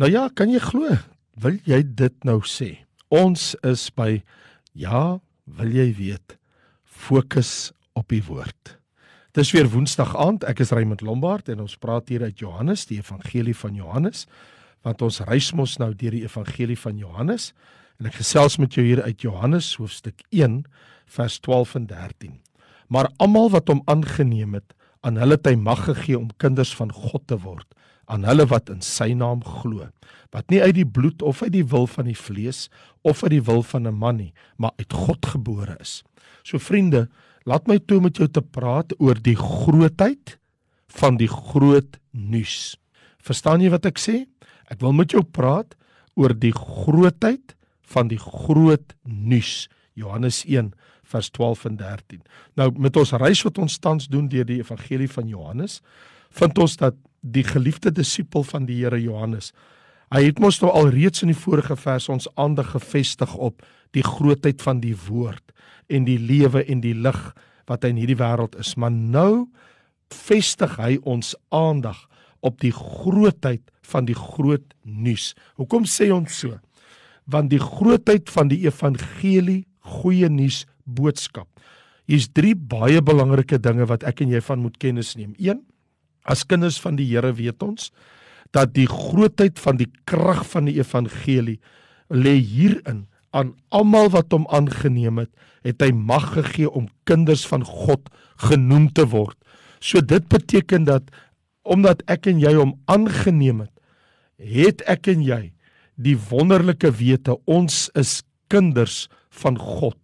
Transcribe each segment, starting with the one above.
Nou ja, kan jy glo? Wil jy dit nou sê? Ons is by ja, wil jy weet? Fokus op die woord. Dis weer Woensdag aand. Ek is Raymond Lombard en ons praat hier uit Johannes, die evangelie van Johannes. Want ons reis mos nou deur die evangelie van Johannes en ek gesels met jou hier uit Johannes hoofstuk 1 vers 12 en 13. Maar almal wat hom aangeneem het, aan hulle het hy mag gegee om kinders van God te word aan hulle wat in sy naam glo wat nie uit die bloed of uit die wil van die vlees of uit die wil van 'n man nie maar uit God gebore is. So vriende, laat my toe met jou te praat oor die grootheid van die groot nuus. Verstaan jy wat ek sê? Ek wil met jou praat oor die grootheid van die groot nuus. Johannes 1 vers 12 en 13. Nou met ons reis wat ons tans doen deur die evangelie van Johannes, vind ons dat die geliefde disipel van die Here Johannes. Hy het mos nou al reeds in die vorige vers ons aandag gefestig op die grootheid van die woord en die lewe en die lig wat in hierdie wêreld is. Maar nou vestig hy ons aandag op die grootheid van die groot nuus. Hoekom sê ons so? Want die grootheid van die evangelie, goeie nuus boodskap. Hier's drie baie belangrike dinge wat ek en jy van moet kennis neem. 1 As kinders van die Here weet ons dat die grootheid van die krag van die evangelie lê hierin aan almal wat hom aangeneem het, het hy mag gegee om kinders van God genoem te word. So dit beteken dat omdat ek en jy hom aangeneem het, het ek en jy die wonderlike wete ons is kinders van God.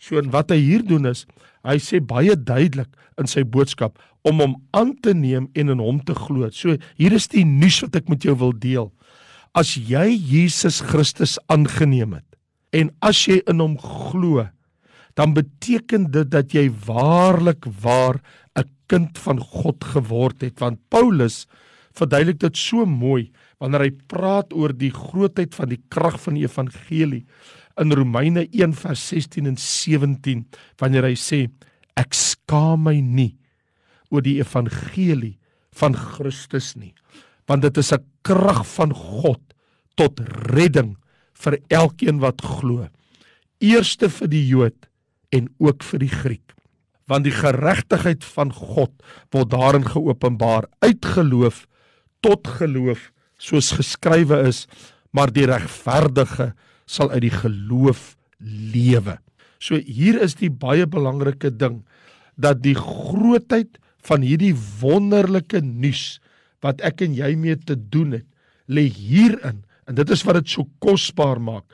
So en wat hy hier doen is, hy sê baie duidelik in sy boodskap om hom aan te neem en in hom te glo. So hier is die nuus wat ek met jou wil deel. As jy Jesus Christus aangeneem het en as jy in hom glo, dan beteken dit dat jy waarlik waar 'n kind van God geword het want Paulus verduidelik dit so mooi wanneer hy praat oor die grootheid van die krag van die evangelie in Romeine 1 vers 16 en 17 wanneer hy sê ek skaam my nie oor die evangelie van Christus nie. Want dit is 'n krag van God tot redding vir elkeen wat glo. Eerste vir die Jood en ook vir die Griek. Want die geregtigheid van God word daarin geopenbaar uit geloof tot geloof soos geskrywe is maar die regverdige sal uit die geloof lewe. So hier is die baie belangrike ding dat die grootheid van hierdie wonderlike nuus wat ek en jy mee te doen het, lê hierin en dit is wat dit so kosbaar maak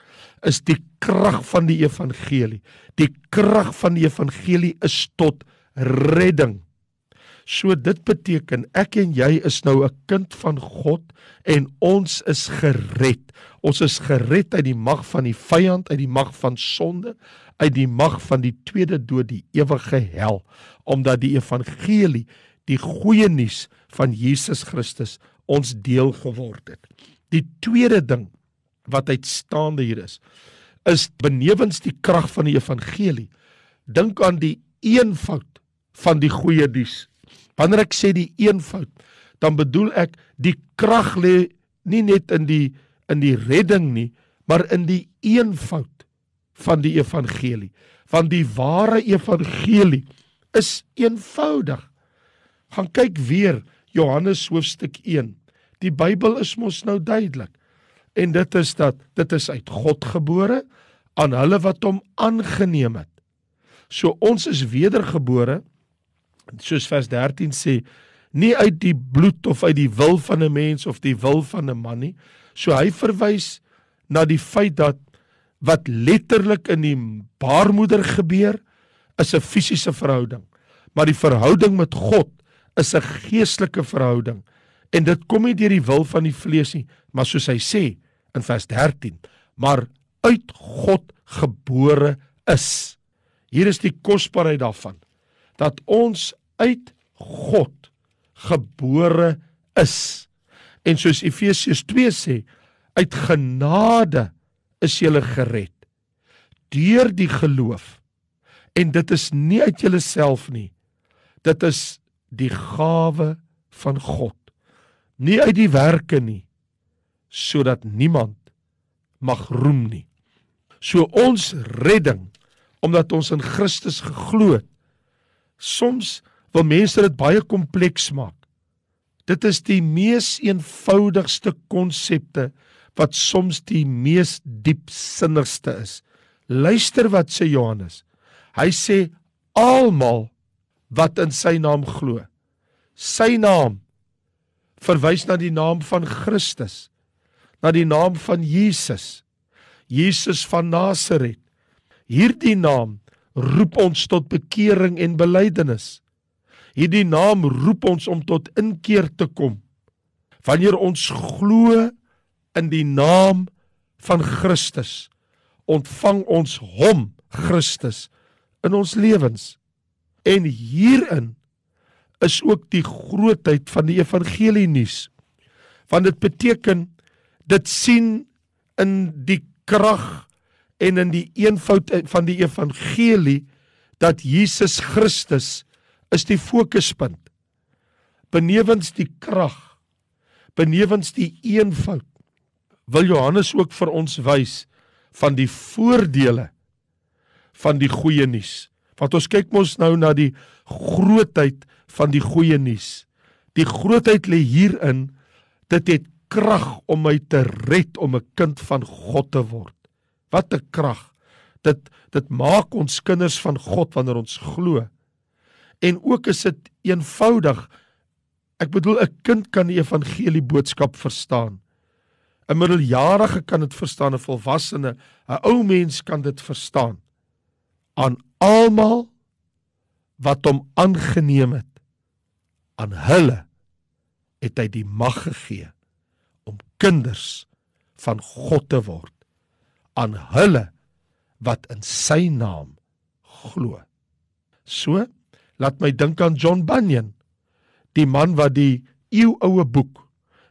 is die krag van die evangelie. Die krag van die evangelie is tot redding. So dit beteken ek en jy is nou 'n kind van God en ons is gered. Ons is gered uit die mag van die vyand, uit die mag van sonde, uit die mag van die tweede dood, die ewige hel, omdat die evangelie, die goeie nuus van Jesus Christus ons deel geword het. Die tweede ding wat uitstaande hier is, is benewens die krag van die evangelie, dink aan die eenvoud van die goeie nuus. Wanneer ek sê die eenvoud, dan bedoel ek die krag lê nie net in die in die redding nie, maar in die eenvoud van die evangelie. Want die ware evangelie is eenvoudig. Gaan kyk weer Johannes hoofstuk 1. Die Bybel is mos nou duidelik. En dit is dat dit is uit God gebore aan hulle wat hom aangeneem het. So ons is wedergebore soos vers 13 sê, nie uit die bloed of uit die wil van 'n mens of die wil van 'n man nie. So hy verwys na die feit dat wat letterlik in die baarmoeder gebeur is 'n fisiese verhouding. Maar die verhouding met God is 'n geestelike verhouding en dit kom nie deur die wil van die vlees nie, maar soos hy sê in vers 13, maar uit God gebore is. Hier is die kosbaarheid daarvan dat ons uit God gebore is. En soos Efesiërs 2 sê, uit genade is jy gered deur die geloof. En dit is nie uit jouself nie. Dit is die gawe van God. Nie uit die werke nie. sodat niemand mag roem nie. So ons redding omdat ons in Christus geglo het. Soms wil mense dit baie kompleks maak. Dit is die mees eenvoudigste konsepte wat soms die mees diepsinnigste is. Luister wat sê Johannes. Hy sê almal wat in sy naam glo. Sy naam verwys na die naam van Christus, na die naam van Jesus. Jesus van Nasaret. Hierdie naam roep ons tot bekering en belydenis. Hierdie naam roep ons om tot inkeer te kom. Wanneer ons glo in die naam van Christus, ontvang ons hom, Christus, in ons lewens. En hierin is ook die grootheid van die evangelie nuus. Want dit beteken dit sien in die krag en in die eenvoud van die evangelie dat Jesus Christus is die fokuspunt. Benewens die krag, benewens die eenvoud wil Johannes ook vir ons wys van die voordele van die goeie nuus. Want ons kyk mos nou na die grootheid van die goeie nuus. Die grootheid lê hierin dit het krag om my te red om 'n kind van God te word. Wat 'n krag. Dit dit maak ons kinders van God wanneer ons glo. En ook is dit eenvoudig. Ek bedoel 'n kind kan die evangelie boodskap verstaan. 'n Middeljarige kan dit verstaan, 'n volwassene, 'n ou mens kan dit verstaan. Aan almal wat hom aangeneem het, aan hulle het hy die mag gegee om kinders van God te word aan hulle wat in sy naam glo. So laat my dink aan John Bunyan, die man wat die eeuoue boek,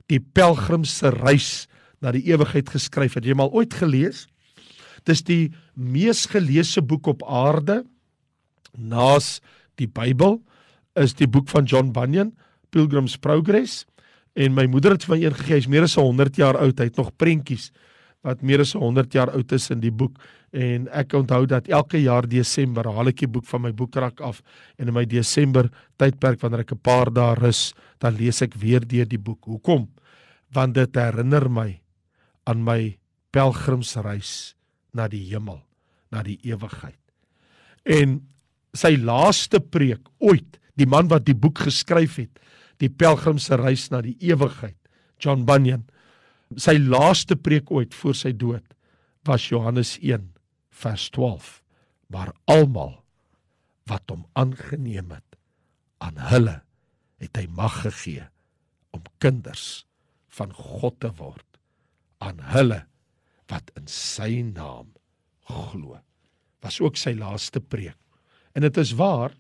die Pelgrim se reis na die ewigheid geskryf het. Het jy mal ooit gelees? Dis die mees geleesde boek op aarde naas die Bybel is die boek van John Bunyan, Pilgrim's Progress. En my moeder het vir my een gegee, hy's meer as 100 jaar oud, hy het nog prentjies wat meer as 100 jaar oud is in die boek en ek onthou dat elke jaar Desember haal ek die boek van my boekrak af en in my Desember tydperk wanneer ek 'n paar dae rus, dan lees ek weer deur die boek. Hoekom? Want dit herinner my aan my pelgrimsreis na die hemel, na die ewigheid. En sy laaste preek ooit, die man wat die boek geskryf het, die pelgrimsreis na die ewigheid, John Bunyan, sy laaste preek ooit voor sy dood was Johannes 1 vers 12 maar almal wat hom aangeneem het aan hulle het hy mag gegee om kinders van God te word aan hulle wat in sy naam glo. Was ook sy laaste preek. En dit is waar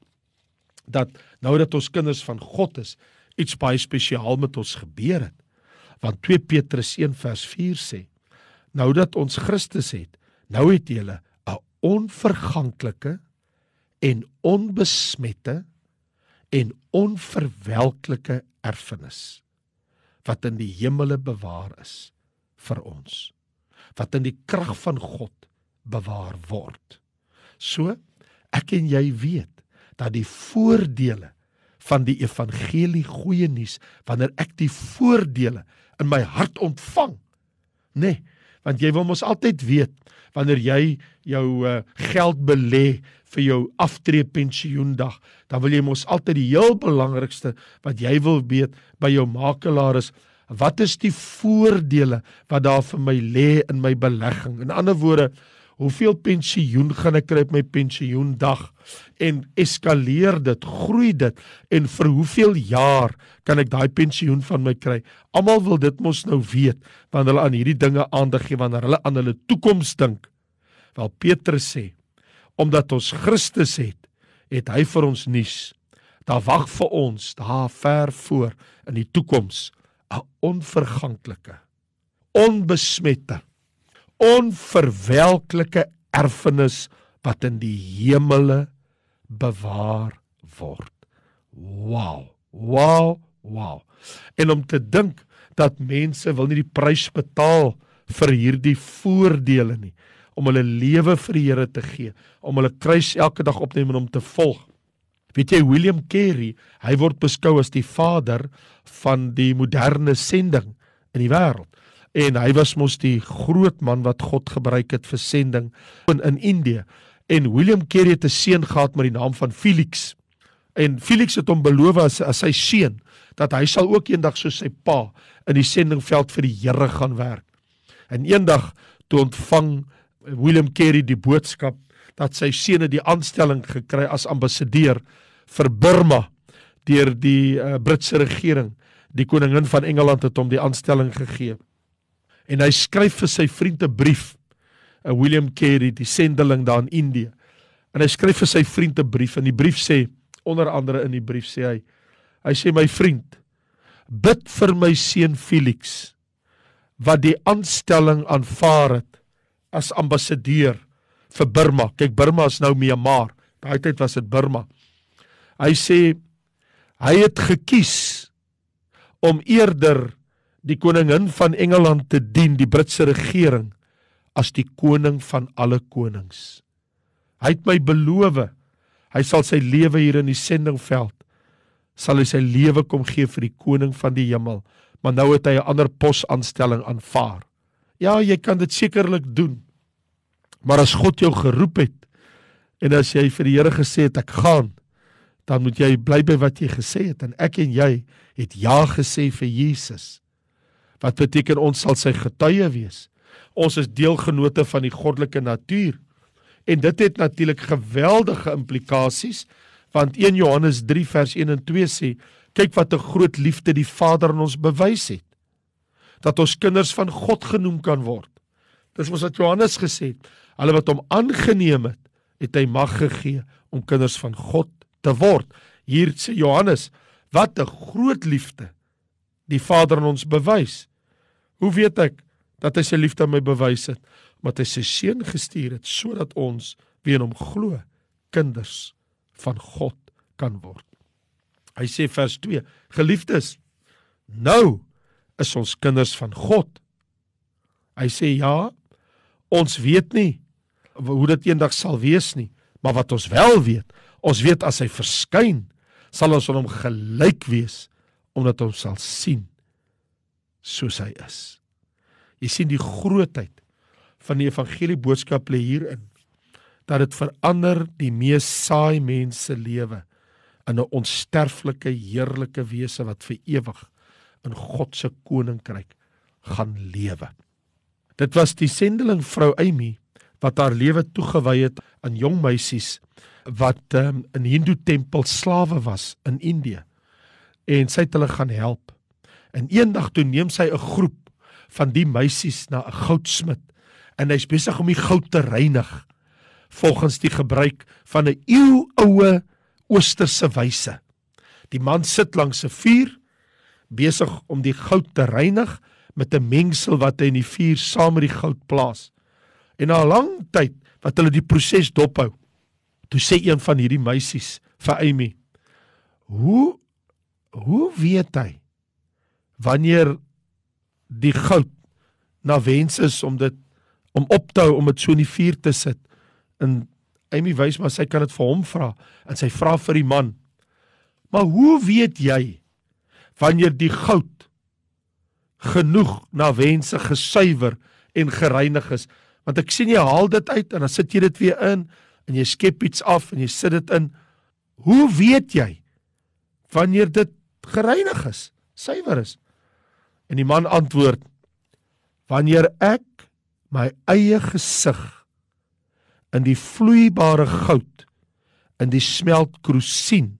dat nou dat ons kinders van God is iets baie spesiaal met ons gebeur het. Want 2 Petrus 1 vers 4 sê nou dat ons Christus het nou het jy 'n onverganklike en onbesmette en onverwelklike erfenis wat in die hemele bewaar is vir ons wat in die krag van God bewaar word so ek en jy weet dat die voordele van die evangelie goeie nuus wanneer ek die voordele in my hart ontvang. Nee, want jy wil mos altyd weet wanneer jy jou uh, geld belê vir jou aftree pensioendag, dan wil jy mos altyd die heel belangrikste wat jy wil weet by jou makelaar is wat is die voordele wat daar vir my lê in my belegging? In ander woorde, hoeveel pensioen gaan ek kry op my pensioendag en eskaleer dit, groei dit en vir hoeveel jaar kan ek daai pensioen van my kry? Almal wil dit mos nou weet wanneer hulle aan hierdie dinge aandag gee wanneer hulle aan hulle toekoms dink. Wel Petrus sê, omdat ons Christus het, het hy vir ons nuus. Daar wag vir ons daar ver voor in die toekoms 'n onverganklike, onbesmette onverwelklike erfenis wat in die hemele bewaar word. Wow. Wow, wow. En om te dink dat mense wil nie die prys betaal vir hierdie voordele nie om hulle lewe vir die Here te gee, om hulle kruis elke dag opneem en om te volg. Weet jy William Carey, hy word beskou as die vader van die moderne sending in die wêreld. En hy was mos die groot man wat God gebruik het vir sending in in Indië. En William Carey het 'n seun gehad met die naam van Felix. En Felix het hom beloof as as sy seun dat hy sal ook eendag soos sy pa in die sendingveld vir die Here gaan werk. En eendag toe ontvang William Carey die boodskap dat sy seun die aanstelling gekry as ambassadeur vir Burma deur die uh, Britse regering. Die koningin van Engeland het hom die aanstelling gegee. En hy skryf vir sy vriend 'n brief, 'n uh, William Carey, die sendeling daar in Indië. En hy skryf vir sy vriend 'n brief en die brief sê onder andere in die brief sê hy hy sê my vriend bid vir my seun Felix wat die aanstelling aanvaar het as ambassadeur vir Burma. Kyk, Burma is nou Myanmar. Daai tyd was dit Burma. Hy sê hy het gekies om eerder die koningin van Engeland te dien, die Britse regering, as die koning van alle konings. Hy het my beloof hy sal sy lewe hier in die sendingveld sal hy sy lewe kom gee vir die koning van die hemel, maar nou het hy 'n ander posaanstelling aanvaar. Ja, jy kan dit sekerlik doen. Maar as God jou geroep het en as jy vir die Here gesê het ek gaan, dan moet jy bly by wat jy gesê het en ek en jy het ja gesê vir Jesus. Wat beteken ons sal sy getuie wees? Ons is deelgenote van die goddelike natuur. En dit het natuurlik geweldige implikasies want 1 Johannes 3 vers 1 en 2 sê kyk wat 'n groot liefde die Vader aan ons bewys het dat ons kinders van God genoem kan word. Dis mos wat Johannes gesê het. Hulle wat hom aangeneem het, het hy mag gegee om kinders van God te word. Hier sê Johannes, wat 'n groot liefde die Vader aan ons bewys. Hoe weet ek dat hy sy liefde aan my bewys het? Omdat hy sy seun gestuur het sodat ons wie in hom glo, kinders van God kan word. Hy sê vers 2: Geliefdes, nou is ons kinders van God. Hy sê ja, ons weet nie hoe dit eendag sal wees nie, maar wat ons wel weet, ons weet as hy verskyn, sal ons aan hom gelyk wees omdat ons sal sien soos hy is. Jy sien die grootheid van die evangelie boodskap lê hierin dat dit verander die mees saai mense lewe in 'n onsterflike heerlike wese wat vir ewig in God se koninkryk gaan lewe. Dit was die sendeling vrou Amy wat haar lewe toegewy het aan jong meisies wat um, in Hindu tempel slawe was in Indië. En sy het hulle gaan help. En eendag toe neem sy 'n groep van die meisies na 'n goudsmid en hy's besig om die goud te reinig volgens die gebruik van 'n eeuoue oosterse wyse. Die man sit langs 'n vuur besig om die goud te reinig met 'n mengsel wat hy in die vuur saam met die goud plaas. En na 'n lang tyd wat hulle die proses dophou, toe sê een van hierdie meisies vir Amy: "Hoe hoe weet hy wanneer die goud na wens is om dit om op te hou om dit so in die vuur te sit?" En Amy wys maar sy kan dit vir hom vra en sy vra vir die man: "Maar hoe weet jy wanneer die goud genoeg na wense gesuiwer en gereinig is?" Want ek sien jy haal dit uit en dan sit jy dit weer in en jy skep iets af en jy sit dit in. Hoe weet jy wanneer dit gereinig is, suiwer is? En die man antwoord: Wanneer ek my eie gesig in die vloeibare goud in die smeltkroes sien,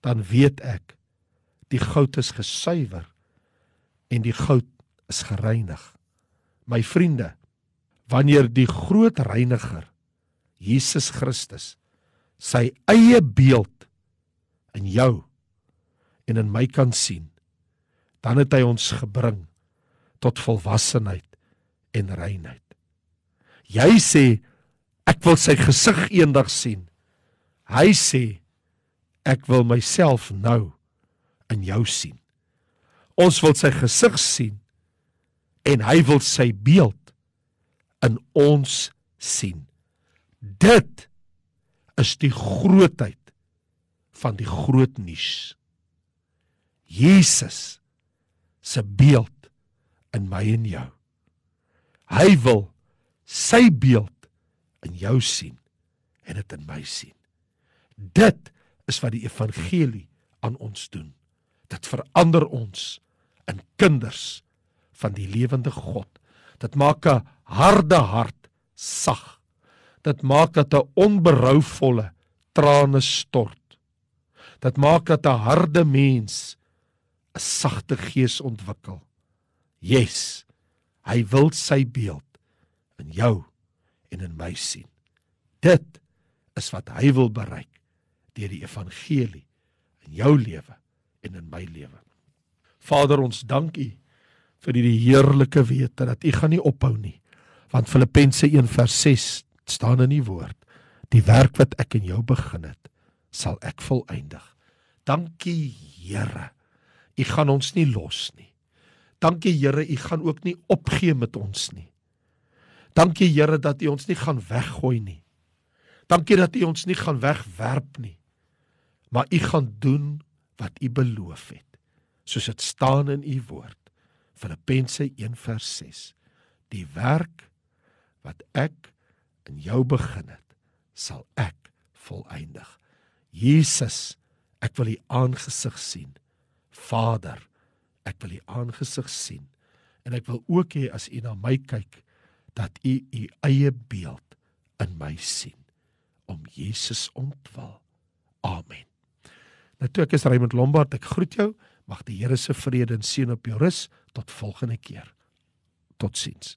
dan weet ek die goud is gesuiwer en die goud is gereinig. My vriende, wanneer die groot reiniger Jesus Christus sy eie beeld in jou en in my kan sien dan het hy ons gebring tot volwassenheid en reinheid. Jy sê ek wil sy gesig eendag sien. Hy sê ek wil myself nou in jou sien. Ons wil sy gesig sien en hy wil sy beeld in ons sien. Dit is die grootheid van die groot nuus. Jesus se beeld in my en jou. Hy wil sy beeld in jou sien en dit in my sien. Dit is wat die evangelie aan ons doen. Dit verander ons in kinders van die lewende God. Dit maak 'n harde hart sag. Dit maak dat 'n onberouvolle trane stort. Dit maak dat 'n harde mens 'n sagte gees ontwikkel. Yes. Hy wil sy beeld in jou en in my sien. Dit is wat hy wil bereik deur die evangelie in jou lewe en in my lewe. Vader, ons dank U vir hierdie heerlike wete dat U gaan nie ophou nie. Want Filippense 1:6 staan in die woord: Die werk wat ek in jou begin het, sal ek volëindig. Dankie Here. U gaan ons nie los nie. Dankie Here, U gaan ook nie opgee met ons nie. Dankie Here dat U ons nie gaan weggooi nie. Dankie dat U ons nie gaan wegwerp nie. Maar U gaan doen wat U beloof het. Soos dit staan in U woord. Filippense 1:6. Die werk wat ek in jou begin het, sal ek volëindig. Jesus, ek wil U aangesig sien. Vader, ek wil U aangesig sien en ek wil ook hê as U na my kyk dat U U eie beeld in my sien om Jesus ontwil. Amen. Nou toe ek is Raymond Lombard, ek groet jou. Mag die Here se vrede en seën op jou rus tot volgende keer. Totsiens.